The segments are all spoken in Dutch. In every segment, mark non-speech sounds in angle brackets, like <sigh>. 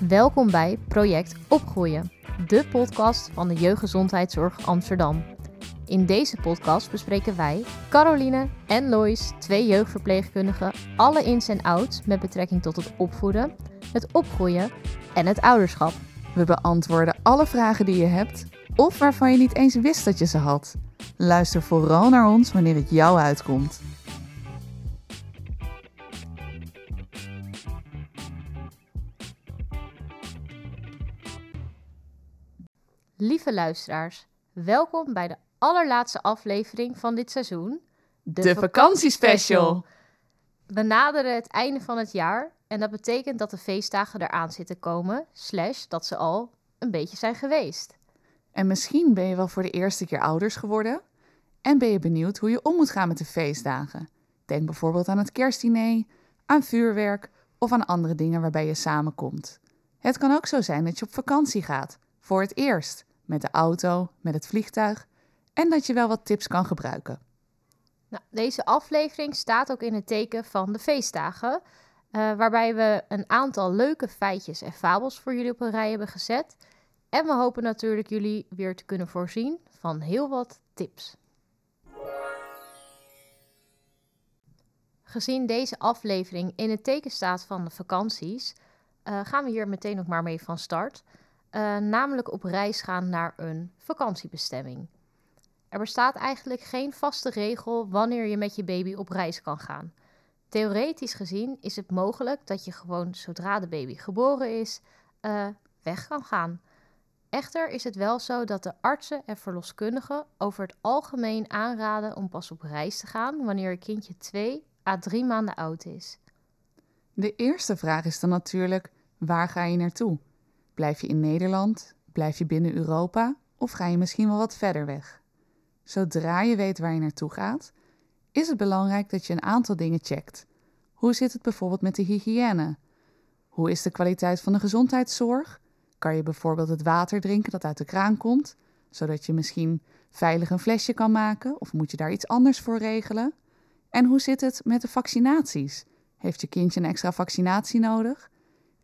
Welkom bij Project Opgroeien, de podcast van de Jeugdgezondheidszorg Amsterdam. In deze podcast bespreken wij, Caroline en Lois, twee jeugdverpleegkundigen, alle ins en outs met betrekking tot het opvoeden, het opgroeien en het ouderschap. We beantwoorden alle vragen die je hebt of waarvan je niet eens wist dat je ze had. Luister vooral naar ons wanneer het jou uitkomt. Luisteraars, welkom bij de allerlaatste aflevering van dit seizoen. De, vakantiespecial. We naderen het einde van het jaar en dat betekent dat de feestdagen eraan zitten komen, slash dat ze al een beetje zijn geweest. En misschien ben je wel voor de eerste keer ouders geworden en ben je benieuwd hoe je om moet gaan met de feestdagen. Denk bijvoorbeeld aan het kerstdiner, aan vuurwerk of aan andere dingen waarbij je samenkomt. Het kan ook zo zijn dat je op vakantie gaat, voor het eerst, met de auto, met het vliegtuig en dat je wel wat tips kan gebruiken. Nou, deze aflevering staat ook in het teken van de feestdagen, eh, waarbij we een aantal leuke feitjes en fabels voor jullie op een rij hebben gezet. En we hopen natuurlijk jullie weer te kunnen voorzien van heel wat tips. Gezien deze aflevering in het teken staat van de vakanties, uh, gaan we hier meteen ook maar mee van start. Uh, namelijk op reis gaan naar een vakantiebestemming. Er bestaat eigenlijk geen vaste regel wanneer je met je baby op reis kan gaan. Theoretisch gezien is het mogelijk dat je gewoon zodra de baby geboren is, uh, weg kan gaan. Echter is het wel zo dat de artsen en verloskundigen over het algemeen aanraden om pas op reis te gaan wanneer je kindje 2 à 3 maanden oud is. De eerste vraag is dan natuurlijk: waar ga je naartoe? Blijf je in Nederland? Blijf je binnen Europa? Of ga je misschien wel wat verder weg? Zodra je weet waar je naartoe gaat, is het belangrijk dat je een aantal dingen checkt. Hoe zit het bijvoorbeeld met de hygiëne? Hoe is de kwaliteit van de gezondheidszorg? Kan je bijvoorbeeld het water drinken dat uit de kraan komt, zodat je misschien veilig een flesje kan maken, of moet je daar iets anders voor regelen? En hoe zit het met de vaccinaties? Heeft je kindje een extra vaccinatie nodig?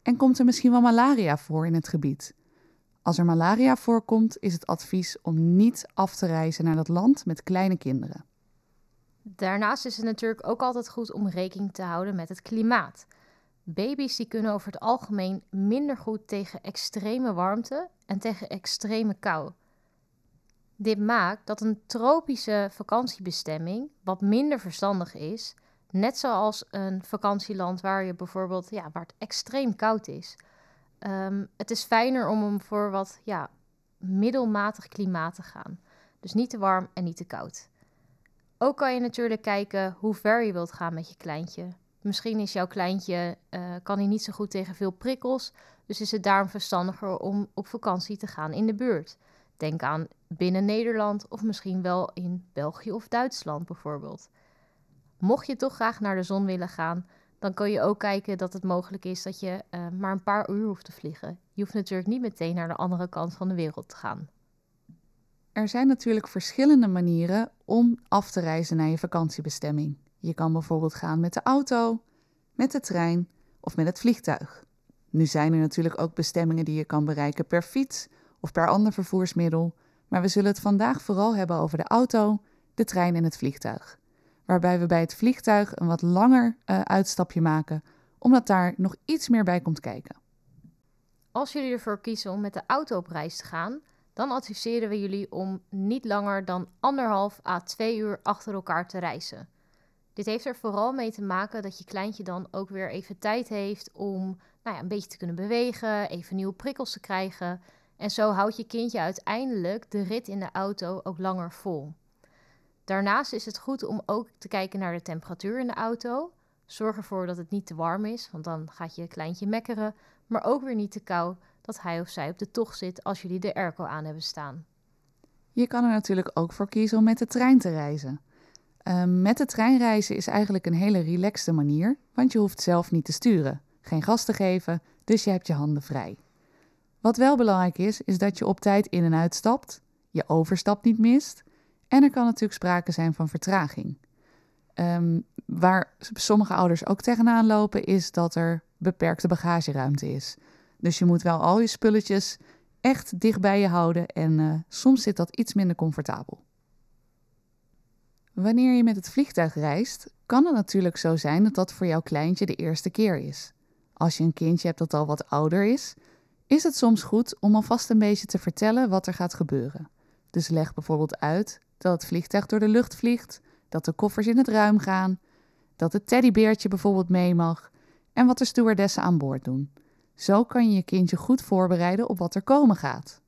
En komt er misschien wel malaria voor in het gebied? Als er malaria voorkomt, is het advies om niet af te reizen naar dat land met kleine kinderen. Daarnaast is het natuurlijk ook altijd goed om rekening te houden met het klimaat. Baby's die kunnen over het algemeen minder goed tegen extreme warmte en tegen extreme kou. Dit maakt dat een tropische vakantiebestemming wat minder verstandig is, net zoals een vakantieland waar je bijvoorbeeld ja, waar het extreem koud is. Um, het is fijner om hem voor wat ja, middelmatig klimaat te gaan. Dus niet te warm en niet te koud. Ook kan je natuurlijk kijken hoe ver je wilt gaan met je kleintje. Misschien is jouw kleintje, uh, kan hij niet zo goed tegen veel prikkels, dus is het daarom verstandiger om op vakantie te gaan in de buurt. Denk aan binnen Nederland of misschien wel in België of Duitsland bijvoorbeeld. Mocht je toch graag naar de zon willen gaan, dan kun je ook kijken dat het mogelijk is dat je uh, maar een paar uur hoeft te vliegen. Je hoeft natuurlijk niet meteen naar de andere kant van de wereld te gaan. Er zijn natuurlijk verschillende manieren om af te reizen naar je vakantiebestemming. Je kan bijvoorbeeld gaan met de auto, met de trein of met het vliegtuig. Nu zijn er natuurlijk ook bestemmingen die je kan bereiken per fiets of per ander vervoersmiddel, maar we zullen het vandaag vooral hebben over de auto, de trein en het vliegtuig. Waarbij we bij het vliegtuig een wat langer uh, uitstapje maken, omdat daar nog iets meer bij komt kijken. Als jullie ervoor kiezen om met de auto op reis te gaan, dan adviseren we jullie om niet langer dan anderhalf à twee uur achter elkaar te reizen. Dit heeft er vooral mee te maken dat je kleintje dan ook weer even tijd heeft om nou ja, een beetje te kunnen bewegen, even nieuwe prikkels te krijgen. En zo houdt je kindje uiteindelijk de rit in de auto ook langer vol. Daarnaast is het goed om ook te kijken naar de temperatuur in de auto. Zorg ervoor dat het niet te warm is, want dan gaat je kleintje mekkeren. Maar ook weer niet te koud, dat hij of zij op de tocht zit als jullie de airco aan hebben staan. Je kan er natuurlijk ook voor kiezen om met de trein te reizen. Uh, met de trein reizen is eigenlijk een hele relaxte manier, want je hoeft zelf niet te sturen, geen gas te geven, dus je hebt je handen vrij. Wat wel belangrijk is, is dat je op tijd in en uitstapt, je overstap niet mist en er kan natuurlijk sprake zijn van vertraging. Um, waar sommige ouders ook tegenaan lopen, is dat er beperkte bagageruimte is. Dus je moet wel al je spulletjes echt dicht bij je houden en uh, soms zit dat iets minder comfortabel. Wanneer je met het vliegtuig reist, kan het natuurlijk zo zijn dat dat voor jouw kleintje de eerste keer is. Als je een kindje hebt dat al wat ouder is, is het soms goed om alvast een beetje te vertellen wat er gaat gebeuren. Dus leg bijvoorbeeld uit dat het vliegtuig door de lucht vliegt, dat de koffers in het ruim gaan, dat het teddybeertje bijvoorbeeld mee mag en wat de stewardessen aan boord doen. Zo kan je je kindje goed voorbereiden op wat er komen gaat.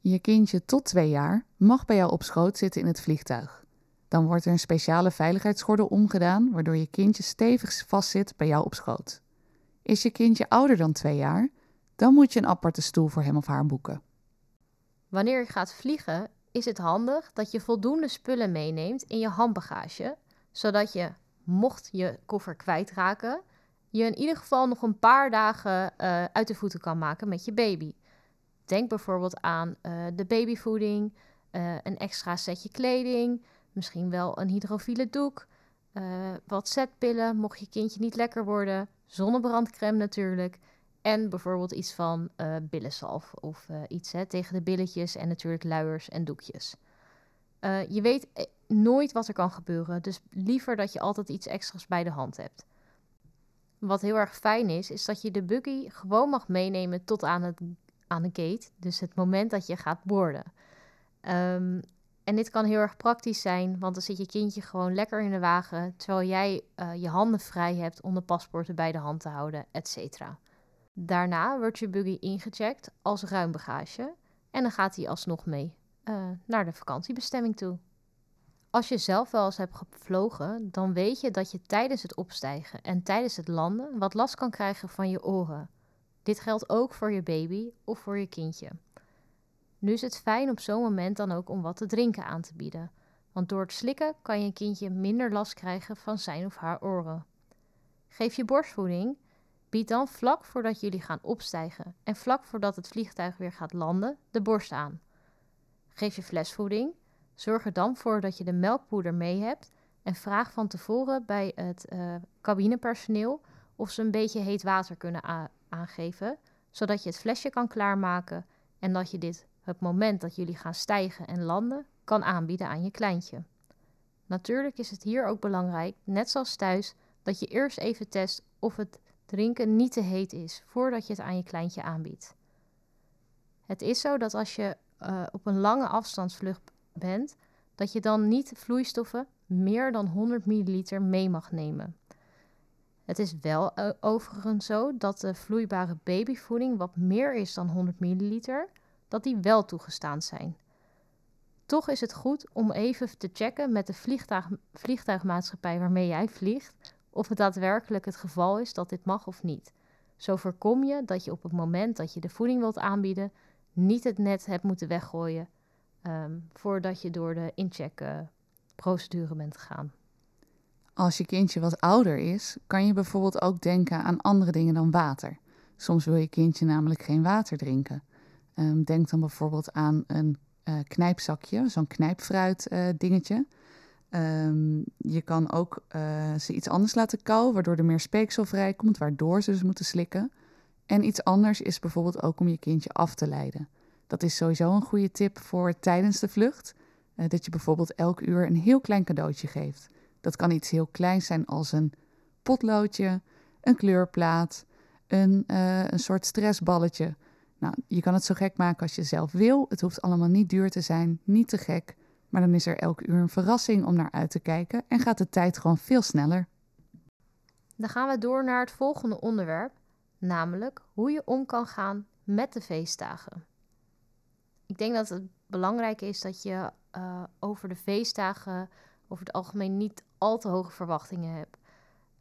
Je kindje tot twee jaar mag bij jou op schoot zitten in het vliegtuig. Dan wordt er een speciale veiligheidsgordel omgedaan, waardoor je kindje stevig vastzit bij jou op schoot. Is je kindje ouder dan twee jaar, dan moet je een aparte stoel voor hem of haar boeken. Wanneer je gaat vliegen, is het handig dat je voldoende spullen meeneemt in je handbagage, zodat je, mocht je koffer kwijtraken, je in ieder geval nog een paar dagen uh, uit de voeten kan maken met je baby. Denk bijvoorbeeld aan uh, de babyvoeding, uh, een extra setje kleding, misschien wel een hydrofiele doek, wat zetpillen mocht je kindje niet lekker worden, zonnebrandcrème natuurlijk en bijvoorbeeld iets van uh, billensalf of uh, iets hè, tegen de billetjes en natuurlijk luiers en doekjes. Uh, je weet nooit wat er kan gebeuren, dus liever dat je altijd iets extra's bij de hand hebt. Wat heel erg fijn is, is dat je de buggy gewoon mag meenemen tot aan, het, aan de gate, dus het moment dat je gaat boorden. Um, en dit kan heel erg praktisch zijn, want dan zit je kindje gewoon lekker in de wagen, terwijl jij je handen vrij hebt om de paspoorten bij de hand te houden, et cetera. Daarna wordt je buggy ingecheckt als ruim bagage en dan gaat hij alsnog mee uh, naar de vakantiebestemming toe. Als je zelf wel eens hebt gevlogen, dan weet je dat je tijdens het opstijgen en tijdens het landen wat last kan krijgen van je oren. Dit geldt ook voor je baby of voor je kindje. Nu is het fijn op zo'n moment dan ook om wat te drinken aan te bieden, want door het slikken kan je kindje minder last krijgen van zijn of haar oren. Geef je borstvoeding, Bied dan vlak voordat jullie gaan opstijgen en vlak voordat het vliegtuig weer gaat landen de borst aan. Geef je flesvoeding. Zorg er dan voor dat je de melkpoeder mee hebt en vraag van tevoren bij het uh, cabinepersoneel of ze een beetje heet water kunnen aangeven, zodat je het flesje kan klaarmaken en dat je dit het moment dat jullie gaan stijgen en landen kan aanbieden aan je kleintje. Natuurlijk is het hier ook belangrijk, net zoals thuis, dat je eerst even test of het drinken niet te heet is voordat je het aan je kleintje aanbiedt. Het is zo dat als je uh, op een lange afstandsvlucht bent, dat je dan niet vloeistoffen meer dan 100 milliliter mee mag nemen. Het is wel uh, overigens zo dat de vloeibare babyvoeding wat meer is dan 100 milliliter, dat die wel toegestaan zijn. Toch is het goed om even te checken met de vliegtuig, vliegtuigmaatschappij waarmee jij vliegt of het daadwerkelijk het geval is dat dit mag of niet. Zo voorkom je dat je op het moment dat je de voeding wilt aanbieden, niet het net hebt moeten weggooien um, voordat je door de incheckprocedure uh, bent gegaan. Als je kindje wat ouder is, kan je bijvoorbeeld ook denken aan andere dingen dan water. Soms wil je kindje namelijk geen water drinken. Um, denk dan bijvoorbeeld aan een uh, knijpzakje, zo'n knijpfruit uh, dingetje. Um, je kan ook uh, ze iets anders laten kauwen, waardoor er meer speeksel vrijkomt, waardoor ze dus moeten slikken. En iets anders is bijvoorbeeld ook om je kindje af te leiden. Dat is sowieso een goede tip voor tijdens de vlucht. Uh, dat je bijvoorbeeld elk uur een heel klein cadeautje geeft. Dat kan iets heel kleins zijn als een potloodje, een kleurplaat, een, uh, een soort stressballetje. Nou, je kan het zo gek maken als je zelf wil. Het hoeft allemaal niet duur te zijn, niet te gek. Maar dan is er elk uur een verrassing om naar uit te kijken en gaat de tijd gewoon veel sneller. Dan gaan we door naar het volgende onderwerp, namelijk hoe je om kan gaan met de feestdagen. Ik denk dat het belangrijk is dat je uh, over de feestdagen over het algemeen niet al te hoge verwachtingen hebt.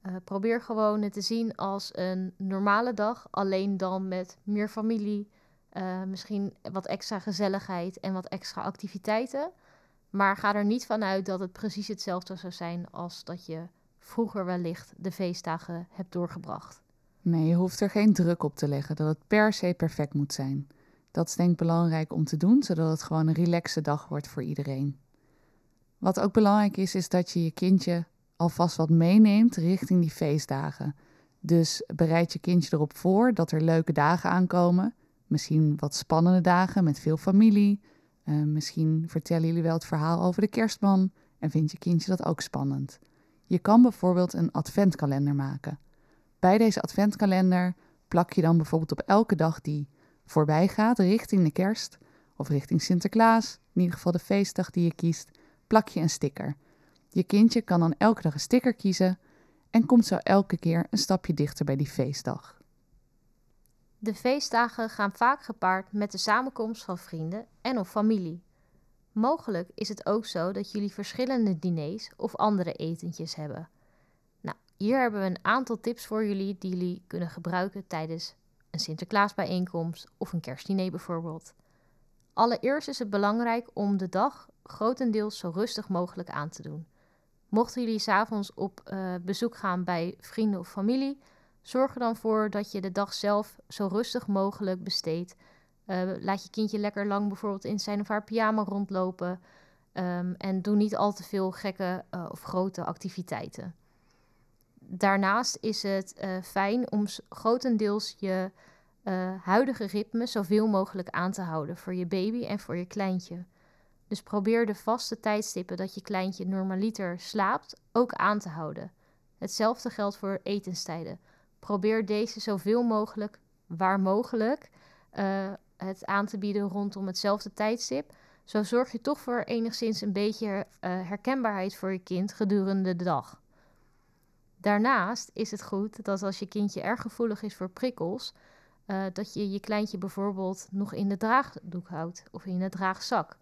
Uh, probeer gewoon het te zien als een normale dag, alleen dan met meer familie, uh, misschien wat extra gezelligheid en wat extra activiteiten. Maar ga er niet vanuit dat het precies hetzelfde zou zijn als dat je vroeger wellicht de feestdagen hebt doorgebracht. Nee, je hoeft er geen druk op te leggen dat het per se perfect moet zijn. Dat is denk ik belangrijk om te doen, zodat het gewoon een relaxe dag wordt voor iedereen. Wat ook belangrijk is, is dat je je kindje alvast wat meeneemt richting die feestdagen. Dus bereid je kindje erop voor dat er leuke dagen aankomen. Misschien wat spannende dagen met veel familie. Uh, misschien vertellen jullie wel het verhaal over de kerstman en vindt je kindje dat ook spannend. Je kan bijvoorbeeld een adventkalender maken. Bij deze adventkalender plak je dan bijvoorbeeld op elke dag die voorbij gaat richting de kerst of richting Sinterklaas, in ieder geval de feestdag die je kiest, plak je een sticker. Je kindje kan dan elke dag een sticker kiezen en komt zo elke keer een stapje dichter bij die feestdag. De feestdagen gaan vaak gepaard met de samenkomst van vrienden en of familie. Mogelijk is het ook zo dat jullie verschillende diners of andere etentjes hebben. Nou, hier hebben we een aantal tips voor jullie die jullie kunnen gebruiken tijdens een Sinterklaasbijeenkomst of een kerstdiner bijvoorbeeld. Allereerst is het belangrijk om de dag grotendeels zo rustig mogelijk aan te doen. Mochten jullie s'avonds op uh, bezoek gaan bij vrienden of familie, zorg er dan voor dat je de dag zelf zo rustig mogelijk besteedt. Uh, laat je kindje lekker lang bijvoorbeeld in zijn of haar pyjama rondlopen. Um, en doe niet al te veel gekke uh, of grote activiteiten. Daarnaast is het fijn om grotendeels je huidige ritme zoveel mogelijk aan te houden voor je baby en voor je kleintje. Dus probeer de vaste tijdstippen dat je kleintje normaliter slaapt ook aan te houden. Hetzelfde geldt voor etenstijden. Probeer deze zoveel mogelijk, waar mogelijk, uh, het aan te bieden rondom hetzelfde tijdstip. Zo zorg je toch voor enigszins een beetje uh, herkenbaarheid voor je kind gedurende de dag. Daarnaast is het goed dat als je kindje erg gevoelig is voor prikkels, uh, dat je je kleintje bijvoorbeeld nog in de draagdoek houdt of in de draagzak.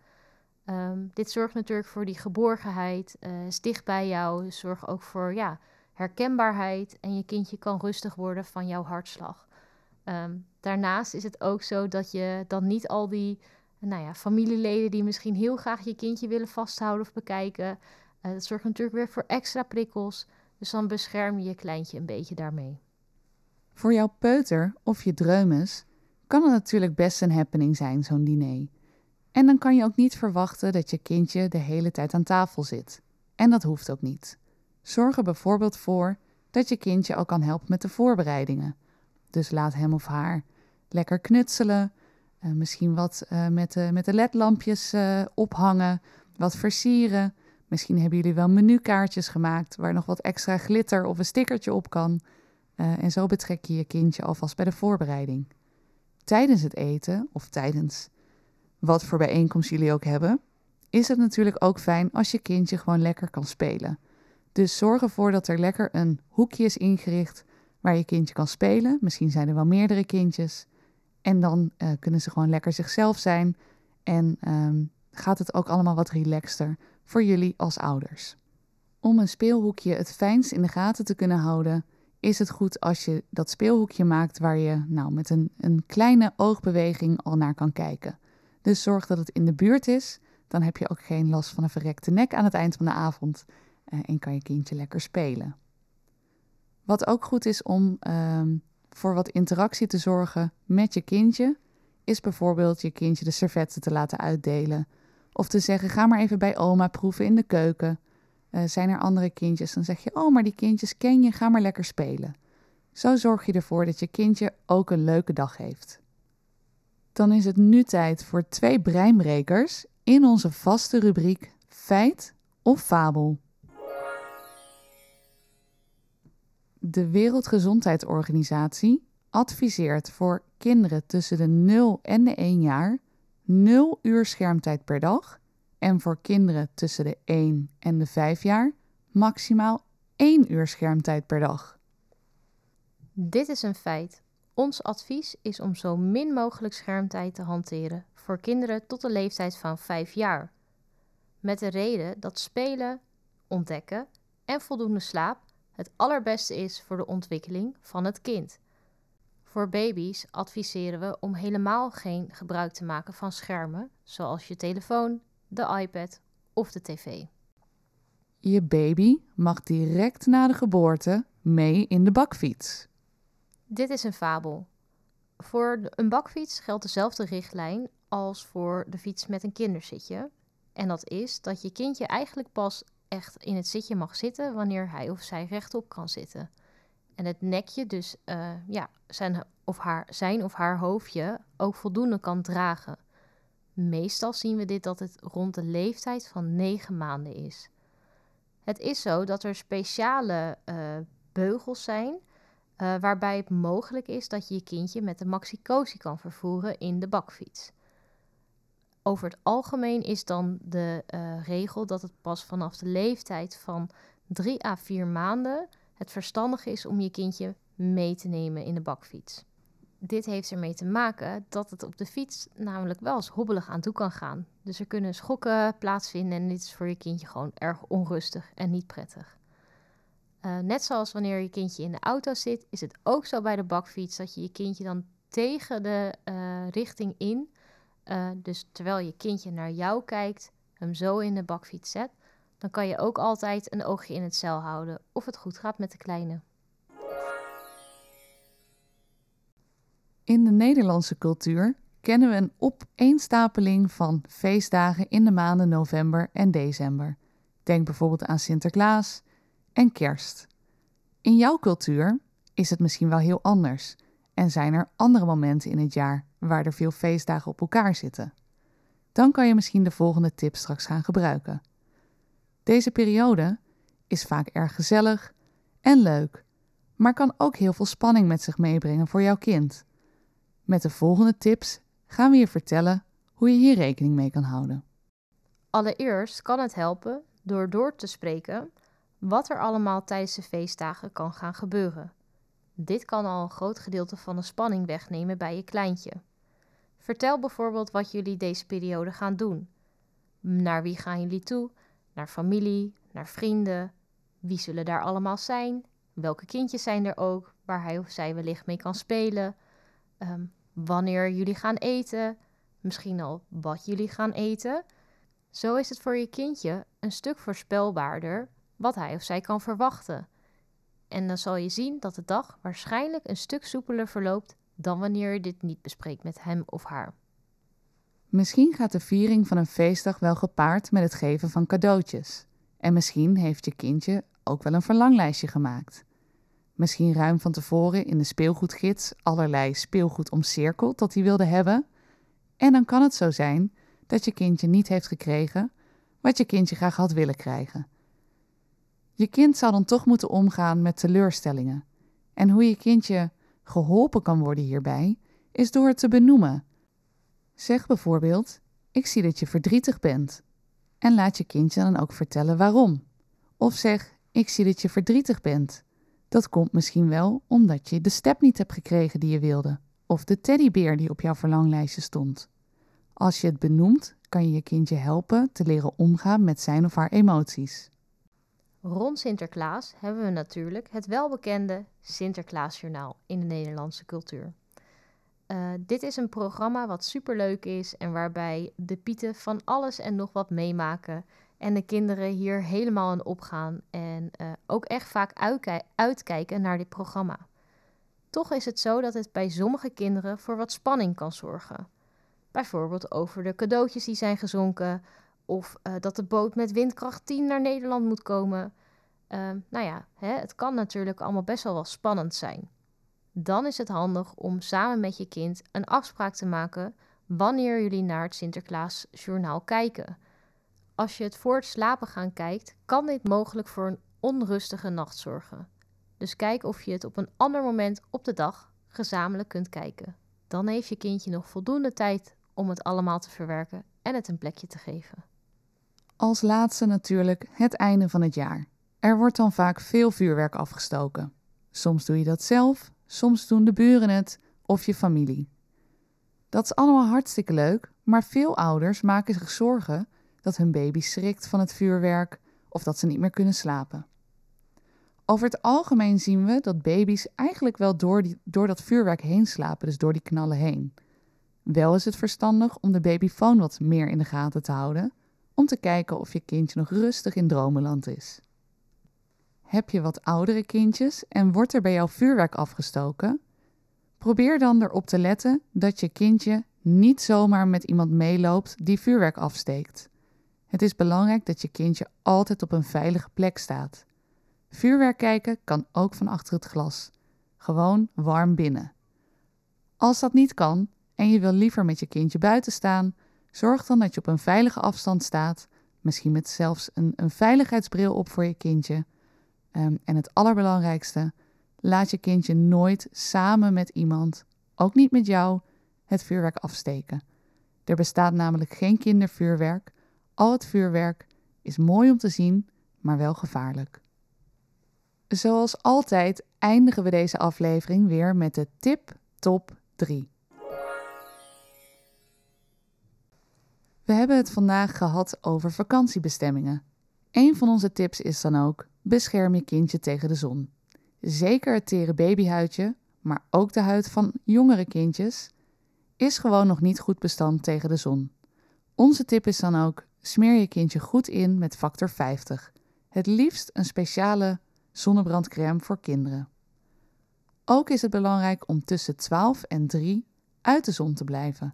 Um, dit zorgt natuurlijk voor die geborgenheid, is dicht bij jou, zorgt ook voor ja, herkenbaarheid en je kindje kan rustig worden van jouw hartslag. Um, daarnaast is het ook zo dat je dan niet al die nou ja, familieleden die misschien heel graag je kindje willen vasthouden of bekijken, uh, dat zorgt natuurlijk weer voor extra prikkels. Dus dan bescherm je je kleintje een beetje daarmee. Voor jouw peuter of je dreumes kan het natuurlijk best een happening zijn, zo'n diner. En dan kan je ook niet verwachten dat je kindje de hele tijd aan tafel zit. En dat hoeft ook niet. Zorg er bijvoorbeeld voor dat je kindje al kan helpen met de voorbereidingen. Dus laat hem of haar lekker knutselen, uh, misschien wat uh, met, de, met de ledlampjes uh, ophangen, wat versieren. Misschien hebben jullie wel menukaartjes gemaakt waar nog wat extra glitter of een stickertje op kan. en zo betrek je je kindje alvast bij de voorbereiding. Tijdens het eten of tijdens wat voor bijeenkomst jullie ook hebben, is het natuurlijk ook fijn als je kindje gewoon lekker kan spelen. Dus zorg ervoor dat er lekker een hoekje is ingericht waar je kindje kan spelen. Misschien zijn er wel meerdere kindjes. En dan uh, kunnen ze gewoon lekker zichzelf zijn. En um, gaat het ook allemaal wat relaxter voor jullie als ouders. Om een speelhoekje het fijnst in de gaten te kunnen houden, is het goed als je dat speelhoekje maakt waar je nou met een, een kleine oogbeweging al naar kan kijken. Dus zorg dat het in de buurt is. Dan heb je ook geen last van een verrekte nek aan het eind van de avond. Uh, en kan je kindje lekker spelen. Wat ook goed is om um, voor wat interactie te zorgen met je kindje, is bijvoorbeeld je kindje de servetten te laten uitdelen. Of te zeggen: ga maar even bij oma proeven in de keuken. Uh, zijn er andere kindjes? Dan zeg je: oh, maar die kindjes ken je, ga maar lekker spelen. Zo zorg je ervoor dat je kindje ook een leuke dag heeft. Dan is het nu tijd voor twee breinbrekers in onze vaste rubriek Feit of Fabel. De Wereldgezondheidsorganisatie adviseert voor kinderen tussen de 0 en de 1 jaar 0 uur schermtijd per dag en voor kinderen tussen de 1 en de 5 jaar maximaal 1 uur schermtijd per dag. Dit is een feit. Ons advies is om zo min mogelijk schermtijd te hanteren voor kinderen tot de leeftijd van 5 jaar. Met de reden dat spelen, ontdekken en voldoende slaap het allerbeste is voor de ontwikkeling van het kind. Voor baby's adviseren we om helemaal geen gebruik te maken van schermen, zoals je telefoon, de iPad of de tv. Je baby mag direct na de geboorte mee in de bakfiets. Dit is een fabel. Voor een bakfiets geldt dezelfde richtlijn als voor de fiets met een kinderzitje. En dat is dat je kindje eigenlijk pas echt in het zitje mag zitten wanneer hij of zij rechtop kan zitten. En het nekje dus uh, ja, zijn, of haar, zijn of haar hoofdje ook voldoende kan dragen. Meestal zien we dit dat het rond de leeftijd van 9 maanden is. Het is zo dat er speciale uh, beugels zijn uh, waarbij het mogelijk is dat je je kindje met de maxicosi kan vervoeren in de bakfiets. Over het algemeen is dan de uh, regel dat het pas vanaf de leeftijd van 3 à 4 maanden het verstandig is om je kindje mee te nemen in de bakfiets. Dit heeft ermee te maken dat het op de fiets namelijk wel eens hobbelig aan toe kan gaan. Dus er kunnen schokken plaatsvinden en dit is voor je kindje gewoon erg onrustig en niet prettig. Uh, net zoals wanneer je kindje in de auto zit, is het ook zo bij de bakfiets dat je je kindje dan tegen de uh, richting in, uh, dus terwijl je kindje naar jou kijkt, hem zo in de bakfiets zet, dan kan je ook altijd een oogje in het cel houden of het goed gaat met de kleine. In de Nederlandse cultuur kennen we een opeenstapeling van feestdagen in de maanden november en december. Denk bijvoorbeeld aan Sinterklaas en Kerst. In jouw cultuur is het misschien wel heel anders en zijn er andere momenten in het jaar waar er veel feestdagen op elkaar zitten. Dan kan je misschien de volgende tip straks gaan gebruiken. Deze periode is vaak erg gezellig en leuk, maar kan ook heel veel spanning met zich meebrengen voor jouw kind. Met de volgende tips gaan we je vertellen hoe je hier rekening mee kan houden. Allereerst kan het helpen door door te spreken wat er allemaal tijdens de feestdagen kan gaan gebeuren. Dit kan al een groot gedeelte van de spanning wegnemen bij je kleintje. Vertel bijvoorbeeld wat jullie deze periode gaan doen. Naar wie gaan jullie toe? Naar familie, naar vrienden. Wie zullen daar allemaal zijn? Welke kindjes zijn er ook waar hij of zij wellicht mee kan spelen? Um, wanneer jullie gaan eten? Misschien al wat jullie gaan eten? Zo is het voor je kindje een stuk voorspelbaarder wat hij of zij kan verwachten. En dan zal je zien dat de dag waarschijnlijk een stuk soepeler verloopt dan wanneer je dit niet bespreekt met hem of haar. Misschien gaat de viering van een feestdag wel gepaard met het geven van cadeautjes. En misschien heeft je kindje ook wel een verlanglijstje gemaakt. Misschien ruim van tevoren in de speelgoedgids allerlei speelgoed omcirkeld dat hij wilde hebben. En dan kan het zo zijn dat je kindje niet heeft gekregen wat je kindje graag had willen krijgen. Je kind zal dan toch moeten omgaan met teleurstellingen. En hoe je kindje geholpen kan worden hierbij, is door het te benoemen. Zeg bijvoorbeeld: Ik zie dat je verdrietig bent. En laat je kindje dan ook vertellen waarom. Of zeg: Ik zie dat je verdrietig bent. Dat komt misschien wel omdat je de step niet hebt gekregen die je wilde, of de teddybeer die op jouw verlanglijstje stond. Als je het benoemt, kan je je kindje helpen te leren omgaan met zijn of haar emoties. Rond Sinterklaas hebben we natuurlijk het welbekende Sinterklaasjournaal in de Nederlandse cultuur. Uh, dit is een programma wat superleuk is en waarbij de pieten van alles en nog wat meemaken en de kinderen hier helemaal in opgaan en uh, ook echt vaak uitkijken naar dit programma. Toch is het zo dat het bij sommige kinderen voor wat spanning kan zorgen. Bijvoorbeeld over de cadeautjes die zijn gezonken, of uh, dat de boot met windkracht 10 naar Nederland moet komen. Uh, nou ja, hè, het kan natuurlijk allemaal best wel wel spannend zijn. Dan is het handig om samen met je kind een afspraak te maken wanneer jullie naar het Sinterklaasjournaal kijken. Als je het voor het slapen gaan kijkt, kan dit mogelijk voor een onrustige nacht zorgen. Dus kijk of je het op een ander moment op de dag gezamenlijk kunt kijken. Dan heeft je kindje nog voldoende tijd om het allemaal te verwerken en het een plekje te geven. Als laatste natuurlijk het einde van het jaar. Er wordt dan vaak veel vuurwerk afgestoken. Soms doe je dat zelf, soms doen de buren het of je familie. Dat is allemaal hartstikke leuk, maar veel ouders maken zich zorgen dat hun baby schrikt van het vuurwerk of dat ze niet meer kunnen slapen. Over het algemeen zien we dat baby's eigenlijk wel door, door dat vuurwerk heen slapen, dus door die knallen heen. Wel is het verstandig om de babyfoon wat meer in de gaten te houden, om te kijken of je kindje nog rustig in dromenland is. Heb je wat oudere kindjes en wordt er bij jou vuurwerk afgestoken? Probeer dan erop te letten dat je kindje niet zomaar met iemand meeloopt die vuurwerk afsteekt. Het is belangrijk dat je kindje altijd op een veilige plek staat. Vuurwerk kijken kan ook van achter het glas. Gewoon warm binnen. Als dat niet kan en je wil liever met je kindje buiten staan, zorg dan dat je op een veilige afstand staat. Misschien met zelfs een, een veiligheidsbril op voor je kindje. Ehm, en het allerbelangrijkste, laat je kindje nooit samen met iemand, ook niet met jou, het vuurwerk afsteken. Er bestaat namelijk geen kindervuurwerk. Al het vuurwerk is mooi om te zien, maar wel gevaarlijk. Zoals altijd eindigen we deze aflevering weer met de tip top 3. We hebben het vandaag gehad over vakantiebestemmingen. Een van onze tips is dan ook: bescherm je kindje tegen de zon. Zeker het tere babyhuidje, maar ook de huid van jongere kindjes, is gewoon nog niet goed bestand tegen de zon. Onze tip is dan ook: smeer je kindje goed in met factor 50. Het liefst een speciale zonnebrandcrème voor kinderen. Ook is het belangrijk om tussen 12 en 3 uit de zon te blijven.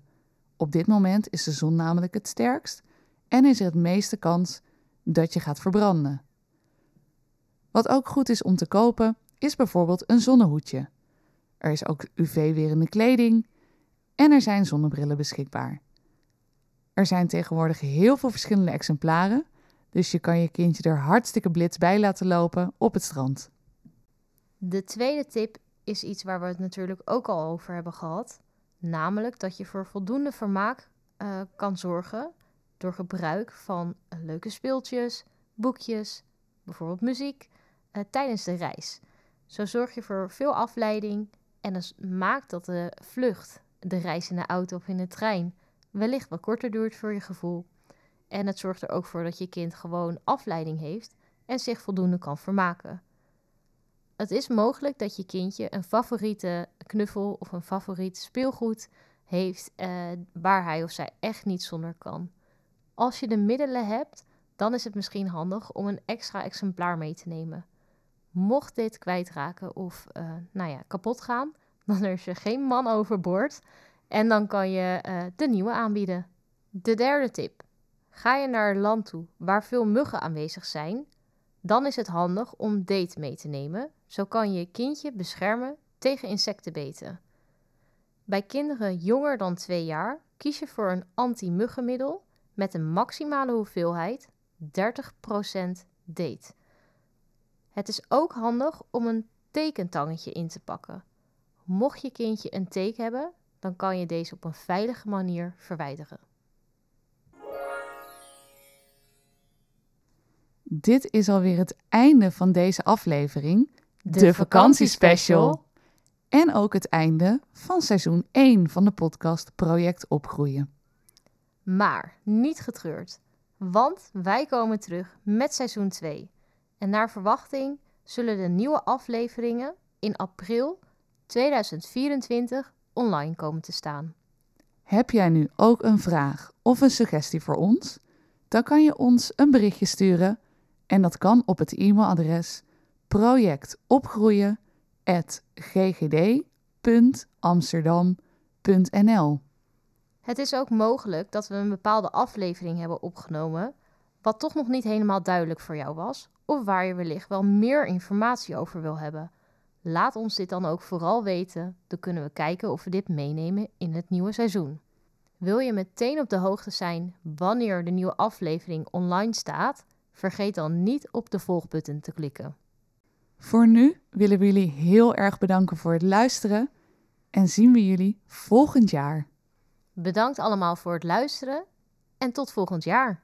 Op dit moment is de zon namelijk het sterkst en is er het meeste kans dat je gaat verbranden. Wat ook goed is om te kopen, is bijvoorbeeld een zonnehoedje. Er is ook UV-werende kleding en er zijn zonnebrillen beschikbaar. Er zijn tegenwoordig heel veel verschillende exemplaren, dus je kan je kindje er hartstikke blits bij laten lopen op het strand. De tweede tip is iets waar we het natuurlijk ook al over hebben gehad. Namelijk dat je voor voldoende vermaak uh, kan zorgen door gebruik van leuke speeltjes, boekjes, bijvoorbeeld muziek, uh, tijdens de reis. Zo zorg je voor veel afleiding en dus maakt dat de vlucht, de reis in de auto of in de trein, wellicht wat korter duurt voor je gevoel. En het zorgt er ook voor dat je kind gewoon afleiding heeft en zich voldoende kan vermaken. Het is mogelijk dat je kindje een favoriete knuffel of een favoriet speelgoed heeft eh, waar hij of zij echt niet zonder kan. Als je de middelen hebt, dan is het misschien handig om een extra exemplaar mee te nemen. Mocht dit kwijtraken of uh, nou ja, kapot gaan, <laughs> dan is er geen man overboord en dan kan je uh, de nieuwe aanbieden. De derde tip. Ga je naar een land toe waar veel muggen aanwezig zijn, dan is het handig om date mee te nemen. Zo kan je je kindje beschermen tegen insectenbeten. Bij kinderen jonger dan 2 jaar kies je voor een anti-muggenmiddel met een maximale hoeveelheid 30% date. Het is ook handig om een tekentangetje in te pakken. Mocht je kindje een teek hebben, dan kan je deze op een veilige manier verwijderen. Dit is alweer het einde van deze aflevering, de, vakantiespecial. En ook het einde van seizoen 1 van de podcast Project Opgroeien. Maar niet getreurd, want wij komen terug met seizoen 2. En naar verwachting zullen de nieuwe afleveringen in april 2024 online komen te staan. Heb jij nu ook een vraag of een suggestie voor ons? Dan kan je ons een berichtje sturen en dat kan op het e-mailadres projectopgroeien.ggd.amsterdam.nl. Het is ook mogelijk dat we een bepaalde aflevering hebben opgenomen, wat toch nog niet helemaal duidelijk voor jou was, of waar je wellicht wel meer informatie over wil hebben. Laat ons dit dan ook vooral weten, dan kunnen we kijken of we dit meenemen in het nieuwe seizoen. Wil je meteen op de hoogte zijn wanneer de nieuwe aflevering online staat? Vergeet dan niet op de volgbutton te klikken. Voor nu willen we jullie heel erg bedanken voor het luisteren en zien we jullie volgend jaar. Bedankt allemaal voor het luisteren en tot volgend jaar.